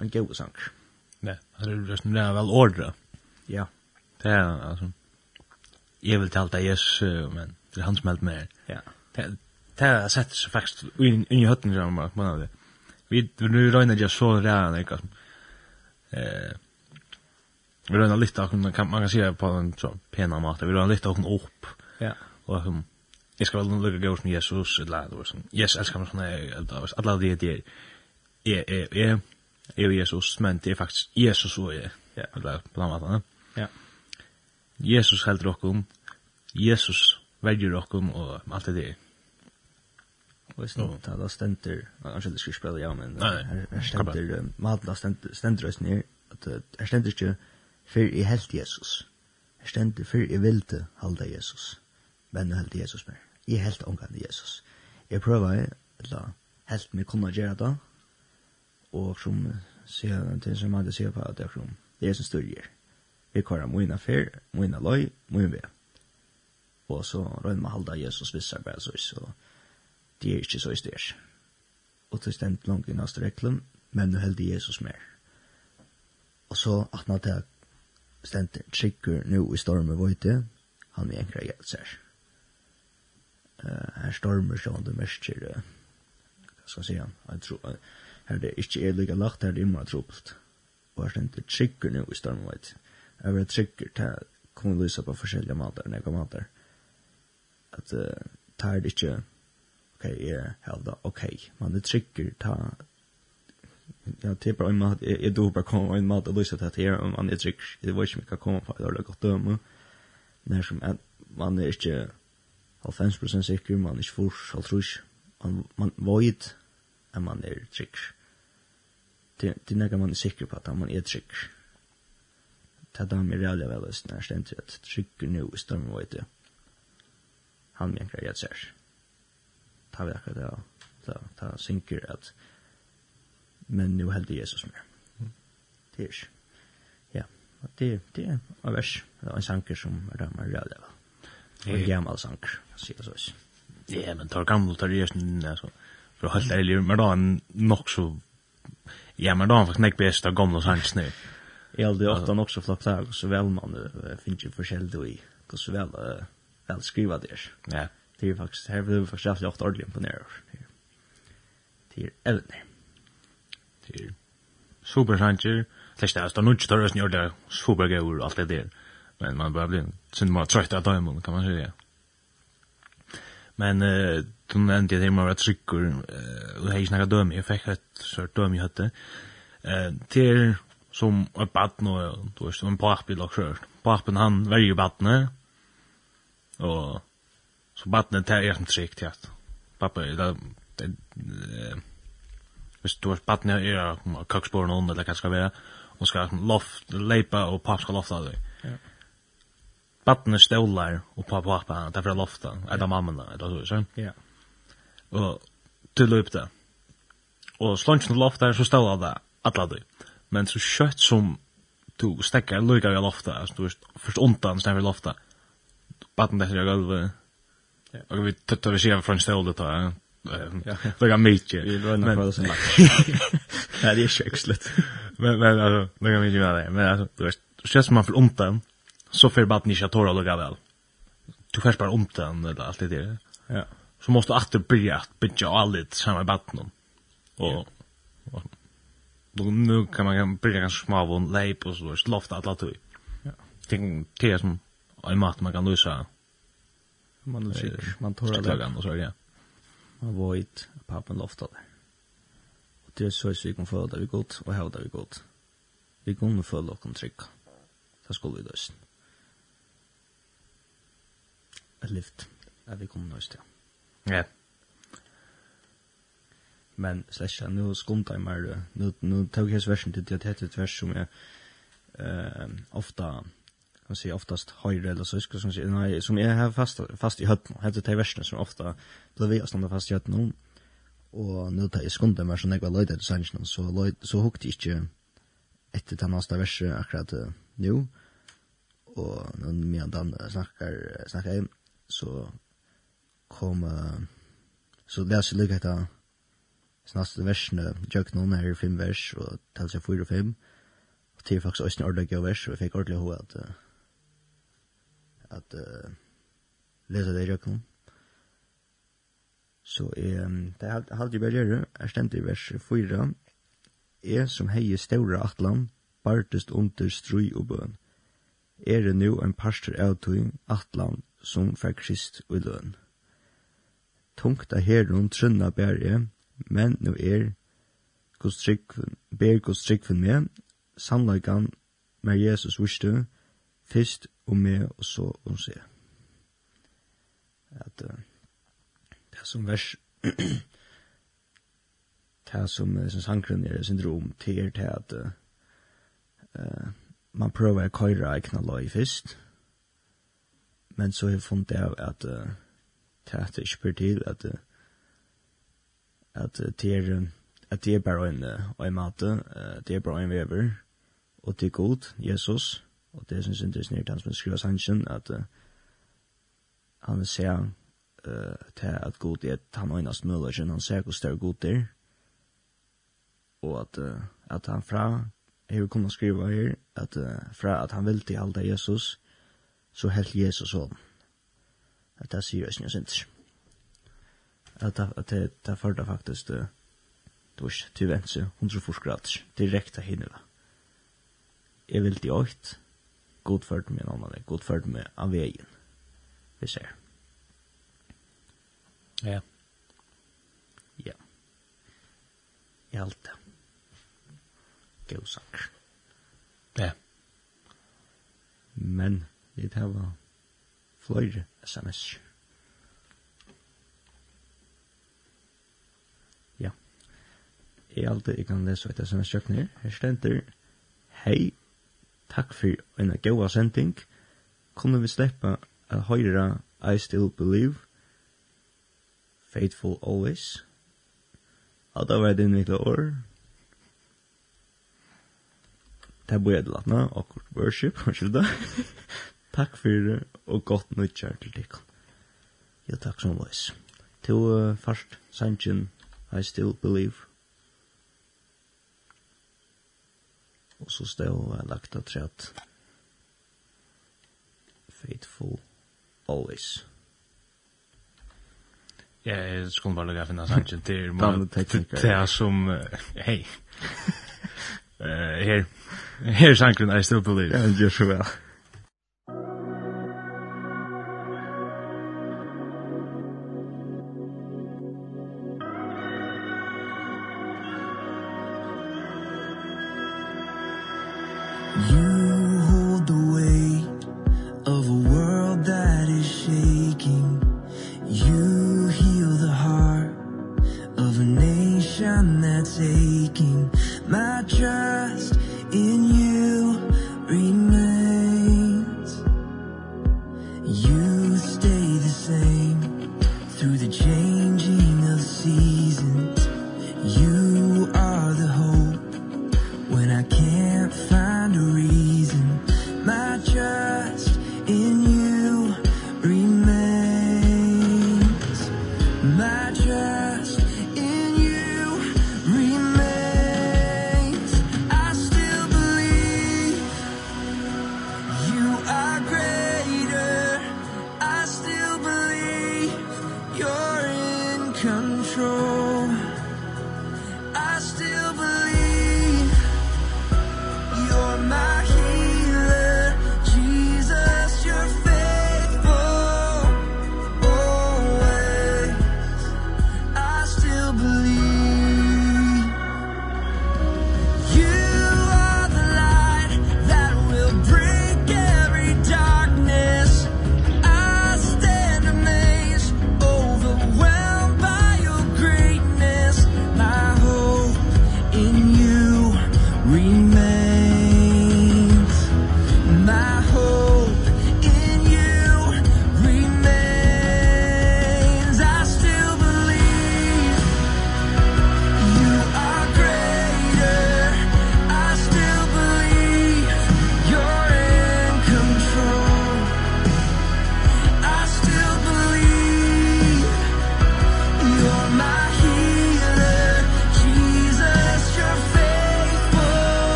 Speaker 2: en god sanker.
Speaker 1: Ja, han er resten det er vel ordre.
Speaker 2: Ja.
Speaker 1: Det er, altså, jeg vil talte Jesus, men det är han som helt med.
Speaker 2: Ja.
Speaker 1: Det har sett så faktiskt inn i høtten som man man det. Vi nu röna jag så där när Eh vi röna litt av man kan man kan se på en så pena mat. Vi röna litt av opp
Speaker 2: Ja.
Speaker 1: Och som jeg skal vel lukke gå som Jesus eller det var sånn, Yes, älskar man sån här alla de det är är är är Jesus men det er faktisk Jesus og jeg,
Speaker 2: Ja.
Speaker 1: Eller på den annat.
Speaker 2: Ja.
Speaker 1: Jesus heldur okkum. Jesus verger okkom og alt det der.
Speaker 2: Og så nå, da stenter, kanskje det skal spille ja, men her stenter, maten da stenter oss ned, at her stenter ikke før i helt Jesus. Her stenter før i vilte halda Jesus. Men nu helt Jesus mer. I helt omgang Jesus. Jeg prøver, eller helt mye kunne gjøre det, og som sier han til som hadde sier på at det er som, det er som styrger. Vi kører mine fer, mine løy, mine vei og så røyner man halda Jesus vissar bare så, så det er ikke så i styrs. Og til stendt langt i næste reklum, men nu heldig Jesus mer. Og så at han til stendt trykker nu i stormet vøyte, han er enkra hjelser. Uh, her stormer sånn det mest er, uh, hva skal jeg si han, jeg tror, uh, her det ikke er lika lagt, her det er immer trobult. Og her stendt trykker nu i stormet vøyte. Jeg vil trykker til, kommer lysa på forskjellige mater, nekka mater at uh, tar det ikke ok, jeg helda, ok, man er trykker ta ja, det er bare en mat, jeg, jeg dog bare komme en mat og lyst til at jeg om man er trygg, det var ikke mye komme på, det var godt døme, nær som at man er ikke 90% sikker, man er ikke furs, alt man, man void, at man er trygg. Det, det er nægge man er sikker på at man er trygg. Det er da med rævlig vel, nær stendt at trygg nu i større void, ja han mjänkar jeg ser. Ta vi akkurat det, ta, ta synker at men nu hälde Jesus mer. Mm. Det er ikke. Ja, det, det er en vers, det er en sanker som er rammer røde. En gammal sanker, sier det så.
Speaker 1: Ja, men tar gamle, tar det altså, for å holde ærlig, men da en nok så, ja, men da en faktisk nek best av gamle sanker nu.
Speaker 2: Jeg hadde ofte nok så flott lag, så vel man finner ikke forskjell i, så vel, uh, väl skriva det.
Speaker 1: Ja.
Speaker 2: Det är faktiskt här vill vi faktiskt haft åt ordentligt imponerar. Det är äldre.
Speaker 1: Till är super sanjer. Slash det är nog större än det super går allt det där. Men man börjar bli synd man trött att ta kan man säga. Men eh du nämnde det med att trycker och hej snacka döm jag fick ett sort döm jag hade. Eh till som ett barn och då är som en pappa lag kör. Pappan han väljer barnet Och så barnet tar jag en trick ja. att pappa det eh hvis du har barnet är jag kaxborn under eller skal være og skal loft leipa og pappa skal lofta det.
Speaker 2: Ja.
Speaker 1: Barnet stolar och pappa pappa där för lofta. er det mamman eller så så.
Speaker 2: Ja.
Speaker 1: Og til løp det. Og slunchen lofta så stolar det alla det. Men så kött som du stekker lukar i lofta, altså du er først undan stekker i lofta, batten där jag
Speaker 2: går.
Speaker 1: Og vi tuttar vi ser från stället då. Ja. Lägga mycket.
Speaker 2: Vi rönnar på det som oss. Ja, det är sjukt.
Speaker 1: Men men alltså, lägga mycket med det. Men alltså, du vet, stress man får ont den så för batten inte att tåla lugga väl. Du får bara ont den eller allt det där.
Speaker 2: Ja.
Speaker 1: Så måste du åter börja att bygga allt samma batten. Och och nu kan man börja ganska små av en lejp och så, loft alla tog.
Speaker 2: Ja.
Speaker 1: Tänk, det är som en mat man kan lösa.
Speaker 2: Man löser, man tar det.
Speaker 1: Man tar det, ja.
Speaker 2: Man vojt, pappen loftar det. Og det er så vi kan føle det vi godt, og hevde vi godt. Vi kunne føle okken trygg. Det skulle vi løsen. Et lyft, at vi kunne løs til.
Speaker 1: Ja.
Speaker 2: Men slesja, nu skumta jeg mer, nu, nu tog jeg versen til det, det heter et vers som jeg uh, ofta man si oftast høyre eller så skal som si, nei, som jeg har fast fast i høtten, heter det versene som ofta blir vi å stannar fast i hötten og nu tar jag skonde mer så løyde til sannsjonen, så löjde så hukte jeg ikke etter den neste verset akkurat uh, nu och när medan dan snackar snackar jeg, så kom uh, så läser lykke etter snaste versene, jøk noen her i fem vers, og tals jeg fyra og fem, og til faktisk også en ordentlig vers, og jeg fikk ordentlig hva at uh, at uh, lese det i røkken. Så um, det er halvt bare bergjere, er stendt i vers 4. Jeg som heie ståra atlan, bartest under strøy og bøn. Er det nu en parster av tog atlan som fikk krist og løn. Tungt av herren trunna bære, men nu er kostrikven, ber kostrikven med, sannlagan med Jesus visste, fyrst om meg, og så om seg. At uh, det er som vers, det er som, uh, som sangren er syndrom, til er til at uh, man prøver å køyre ekna løy først, men så har jeg funnet av at uh, det er ikke bør til, at uh, at det er at det er bare en, en mate, uh, det er bare en vever, og det er god, Jesus, Og det synes jeg interessant er han som skriver sannsyn, at uh, han ser uh, til at god er at han øynast møllersen, han ser hvor større god er, og at, uh, at han fra, jeg vil kunne skrive her, at uh, fra at han vil til halda Jesus, så helt Jesus om. At det sier jeg synes At det, at det, det førte faktisk uh, du vet, til venstre, 140 grader, direkte hinneva. Jeg vil til åkt, god ført med en annan, god ført med av vägen. Vi ser.
Speaker 1: Ja.
Speaker 2: Ja. I allt det. God sak.
Speaker 1: Ja.
Speaker 2: Men, vi tar var flöjre sms. Ja. I allt det, jag kan läsa ett sms-kökning. Här ständer, hej, Takk for en gåa sending. Kunne vi sleppa a høyra I Still Believe, Faithful Always. Alta var det innvikla år. Det bor jeg til nå, akkurat worship, skylda. takk for det, og godt nøytjar til deg. Ja, takk som leis. Til uh, først, Sanchin, I Still Believe. Og så stod lagt av trett. Faithful always.
Speaker 1: Ja, jeg skulle bare lukke finne sannsyn til det er som, hei, her, her sannsyn er still believe.
Speaker 2: Ja, gjør så vel.
Speaker 5: world that is shaking. You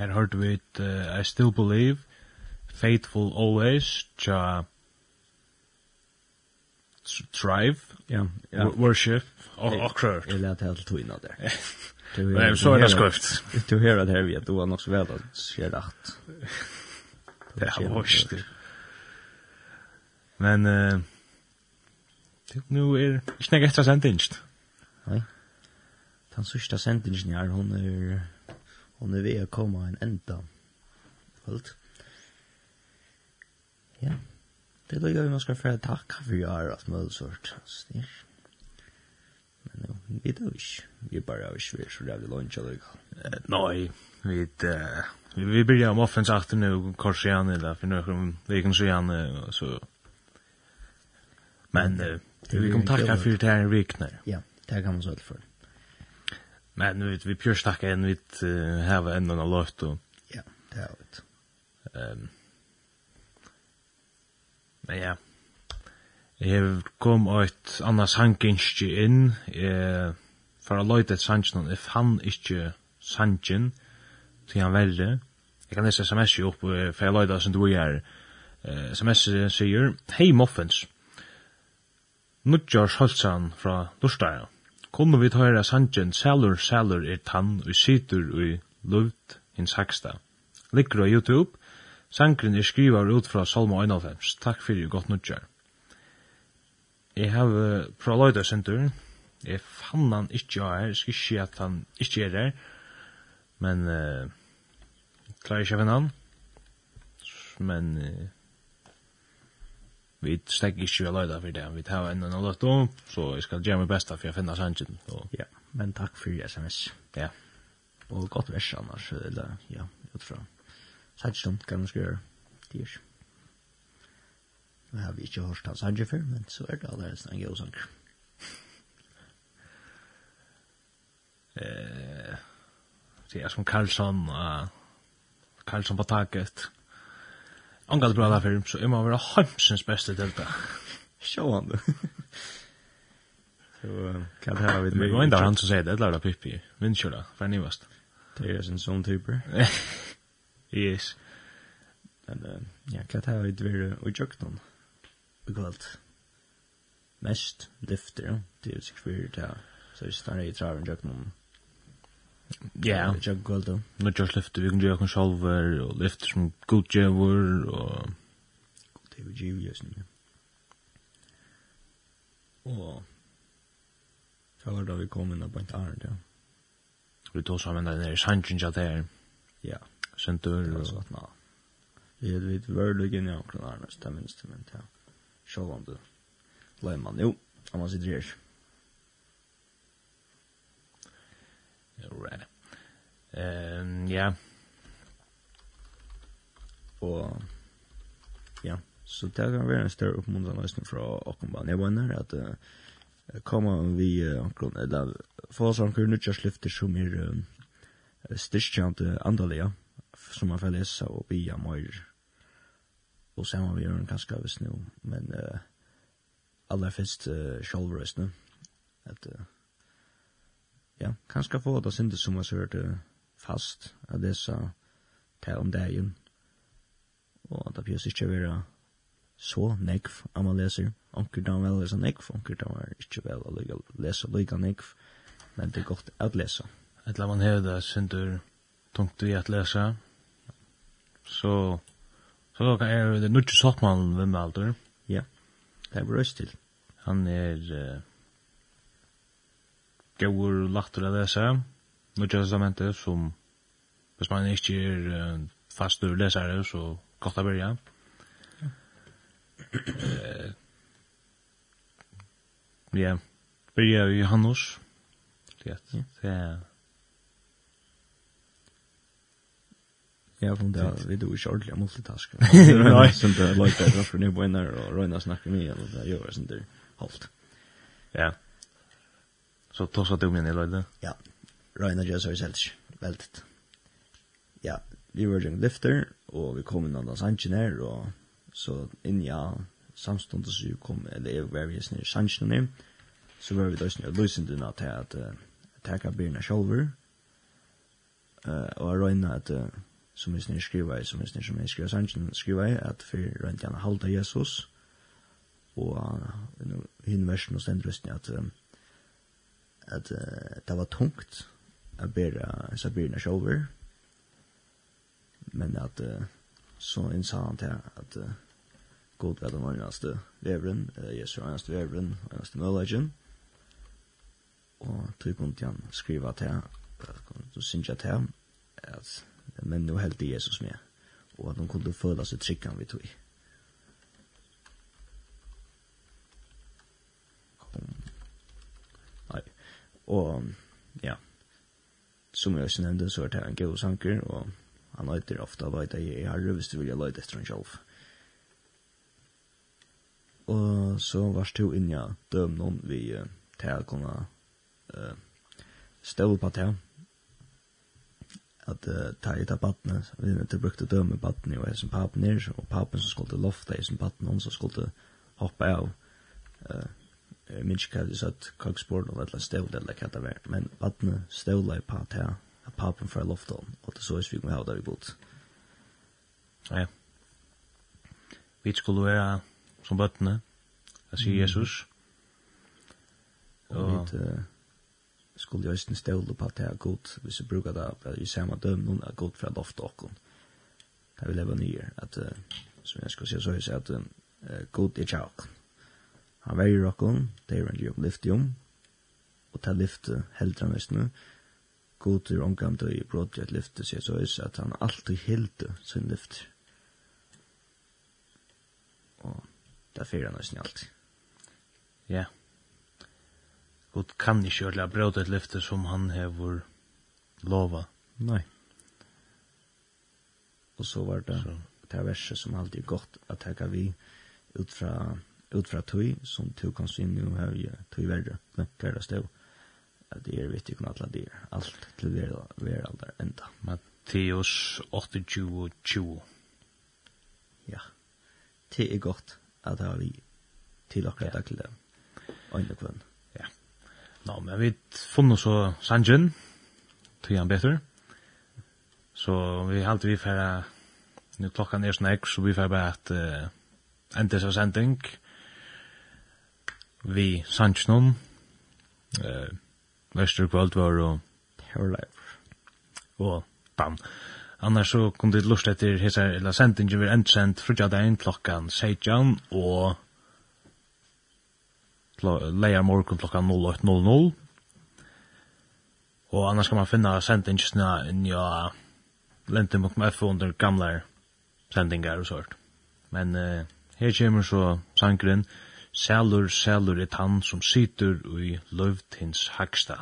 Speaker 1: Her hørte vi et I Still Believe, Faithful Always, tja Thrive,
Speaker 2: ja, ja.
Speaker 1: Worship, og akkurat.
Speaker 2: Jeg lærte helt tog innan der.
Speaker 1: Nei, så er det skrift.
Speaker 2: Du hører det her vi at du var nok så vel at skjer rett.
Speaker 1: Det er hårst. Men, nu er ikke nek etter sendingst.
Speaker 2: Nei. Den sørste sendingen her, hun er og nu vil jeg komme en enda. Hold. Ja. Det er da vi man skal få takk for vi har hatt med sort. Snir. Men jo, vi vet jo ikke. Vi bare har ikke vært så rævlig lunch eller noe.
Speaker 1: Nei, vi vet... Vi börjar om offens efter nu, kors igen eller för några veckor sedan, så... Men vi kommer tacka för det här i
Speaker 2: Ja, det kan man så för.
Speaker 1: Men vi vi pjør stakka en vi hava enn annan låt og
Speaker 2: Ja, det er det.
Speaker 1: Ehm Men ja. Jeg har kom eit annars hankinskje inn eh, for å løyte et sannsjon if han ikke sannsjon til han verre jeg kan lese sms jo opp for jeg løyte som du er. eh, sms sier Hei muffins. Nudjars Holtzan fra Lorstaren kunne vi høyra sanjen Salur Salur er tann og situr og luft hins hagsta. Ligger av YouTube, sangren er skrivar ut fra Salmo 91. Takk fyrir godt nudjar. Jeg har uh, fra Løyda Sintur, jeg fann han ikkje av her, skal ikkje at han ikkje er her, men uh, klarer ikkje av han, men uh, vi stegg ikke å løyda for det, vi tar en og løtt om, så jeg skal gjøre mitt besta for jeg finner sannsyn.
Speaker 2: Ja, men takk for sms.
Speaker 1: Ja.
Speaker 2: Og godt vers annars, eller ja, utfra. Sannsyn kan man skrive dyr. Jeg har ikke hørt hans sannsyn før, men så er det allerede en god sang.
Speaker 1: Eh, det är som Karlsson, uh, Karlsson på taket. Ongal bra där för så är man vara hemsens bästa delta.
Speaker 2: Show han. Så kan det här vid
Speaker 1: mig. Men där han som säger det där Pippi. Vinn köra för ni vast.
Speaker 2: Det er en sån typer.
Speaker 1: Yes.
Speaker 2: Men ja, kan det här vid vi och jukton. Begalt. Mest lyfter, det är sikkert fyrir til, Så det stannar i traven jukton.
Speaker 1: Ja,
Speaker 2: jag går då.
Speaker 1: Nu just lyft vi kan göra en shoulder och lyft som god jävor och
Speaker 2: god det vi ju just nu. Och så var då vi kom in på ett arn ja.
Speaker 1: Vi tog sammen den där sanchen jag där.
Speaker 2: Ja,
Speaker 1: sentur och
Speaker 2: sånt nå. Vi hade vid världen i Auckland arnas, det minst men ja. Show on the. Lämman, jo, han var sitt rejärt.
Speaker 1: Right. Ehm ja.
Speaker 2: Og ja, så det kan være en større oppmuntrende løsning fra Akkomban. Jeg mener at uh, kommer vi uh, ankron, eller få oss ankron nyttjørslyfter som er um, styrkjante andalige, som man får lese og bia mer. Og så saman vi gjør en ganske visst nå, men uh, aller først uh, sjolvrøsne, at uh, ja, kanskje få det sinde som har hørt fast av det så til om dagen. Og det blir ikke være så nekv om man leser. Onker da vel leser nekv, onker da er ikke vel å lese lykke nekv, men det er godt å lese.
Speaker 1: Et la man hevde synder tungt i at lese, så så da er det nødt til satt ved med alder.
Speaker 2: Ja, det er brøst til.
Speaker 1: Han er... Uh, gauur latter å lese, nødja testamentet, som hvis man ikke er uh, fast ur lesare, så godt å börja. Uh, ja, börja i Johannes. Det er...
Speaker 2: Ja, for det vi då ikke ordentlig multitask.
Speaker 1: Nei.
Speaker 2: Sånn det er løyta raffer nye og røyna snakker mye, eller det gjør sånn det halvt.
Speaker 1: Ja. Så tossa du min i løyde?
Speaker 2: Ja. Reina gjør så selv. Veldig. Ja, vi var jo lifter og vi kom inn av sannsjen her og så inn ja samstundes så kom eller jeg var jo snir Sanchen her. Så var vi da snir løsen til at at taka byrna sjolver, uh, og røyna at uh, som vi snir skriva i, som vi snir som jeg skriva sannsjen, skriva i, at for rundt han halda Jesus og uh, hinn versen og stendrøsten at uh, at uh, det var tungt at bæra Sabirna sjåver. Men at uh, så innsa han til at uh, god vet om eneste vevren, uh, Jesu eneste vevren, eneste møllagen. Og tog kom til han skriva til han, og synja til han, at men nu helt Jesus med, og at han kunne føle seg tryggan vi tog. Kom Og ja, som jeg også nevnte, så er det en god sanker, og han løyter ofte av at i herre hvis du vil løyte etter en sjolv. Og så var det jo inn jeg døm noen vi uh, til å kunne uh, støve på til at uh, ta i ta pattene, vi vet jeg brukte døme pattene, og jeg som papen er, og papen som skulle lofta, jeg som patten, hun som skulle hoppa av, uh, Jeg minns ikke hva det satt kaksporen og et støvle eller hva det var, men vattnet støvle i pat her, at papen fra loftet om, og det så er slik med hva vi bodde.
Speaker 1: Ja. Vi skulle være som bøttene, jeg sier Jesus.
Speaker 2: Og vi skulle jo ikke støvle på at det er godt, hvis vi bruker det, at vi ser med døm noen er godt fra loftet og Det vi jeg være nye, at, som jeg skal si, så er det at god er tjaukken. Han veier okkon, det er veldig om lyftet om, og ta lyftet heldur han vissne. God er omgang til i brot i at lyftet sier så is at han alltid hilde sin lyft. Og det fyrir han vissne alltid.
Speaker 1: Ja. God kan ikke gjøre det brot et lyftet som han hever lova.
Speaker 2: Nei. Og så var det det verset som alltid er godt at jeg vi ut fra ut fra tøy som tøy kan synne jo her gjør tøy verre, blankar og at Det er viktig kun alle er alt til vera, er aldri enda.
Speaker 1: Matteus 28-20
Speaker 2: Ja, det er godt at det har vi til akkurat
Speaker 1: ja.
Speaker 2: til det, øyne kvann.
Speaker 1: Ja, Nå, men vi funnet så Sanjin, tøy han bedre, så vi halte vi færre, nu klokkan er snakk, så vi færre bare at uh, endes av sending, og vi Sanchnum. Eh, Vester Gold var og
Speaker 2: Herleif.
Speaker 1: Og bam. Annars så kom det lust etter hesa eller sendingen vi endsent frutja dagen klokkan 16 og leia morgon klokkan 08.00. Og annars kan man finna sendingsna nja lente.f under gamla sendingar og sånt. Men eh, her kommer så sangren. Sælur, sælur er tann som situr i løvtins hagsta.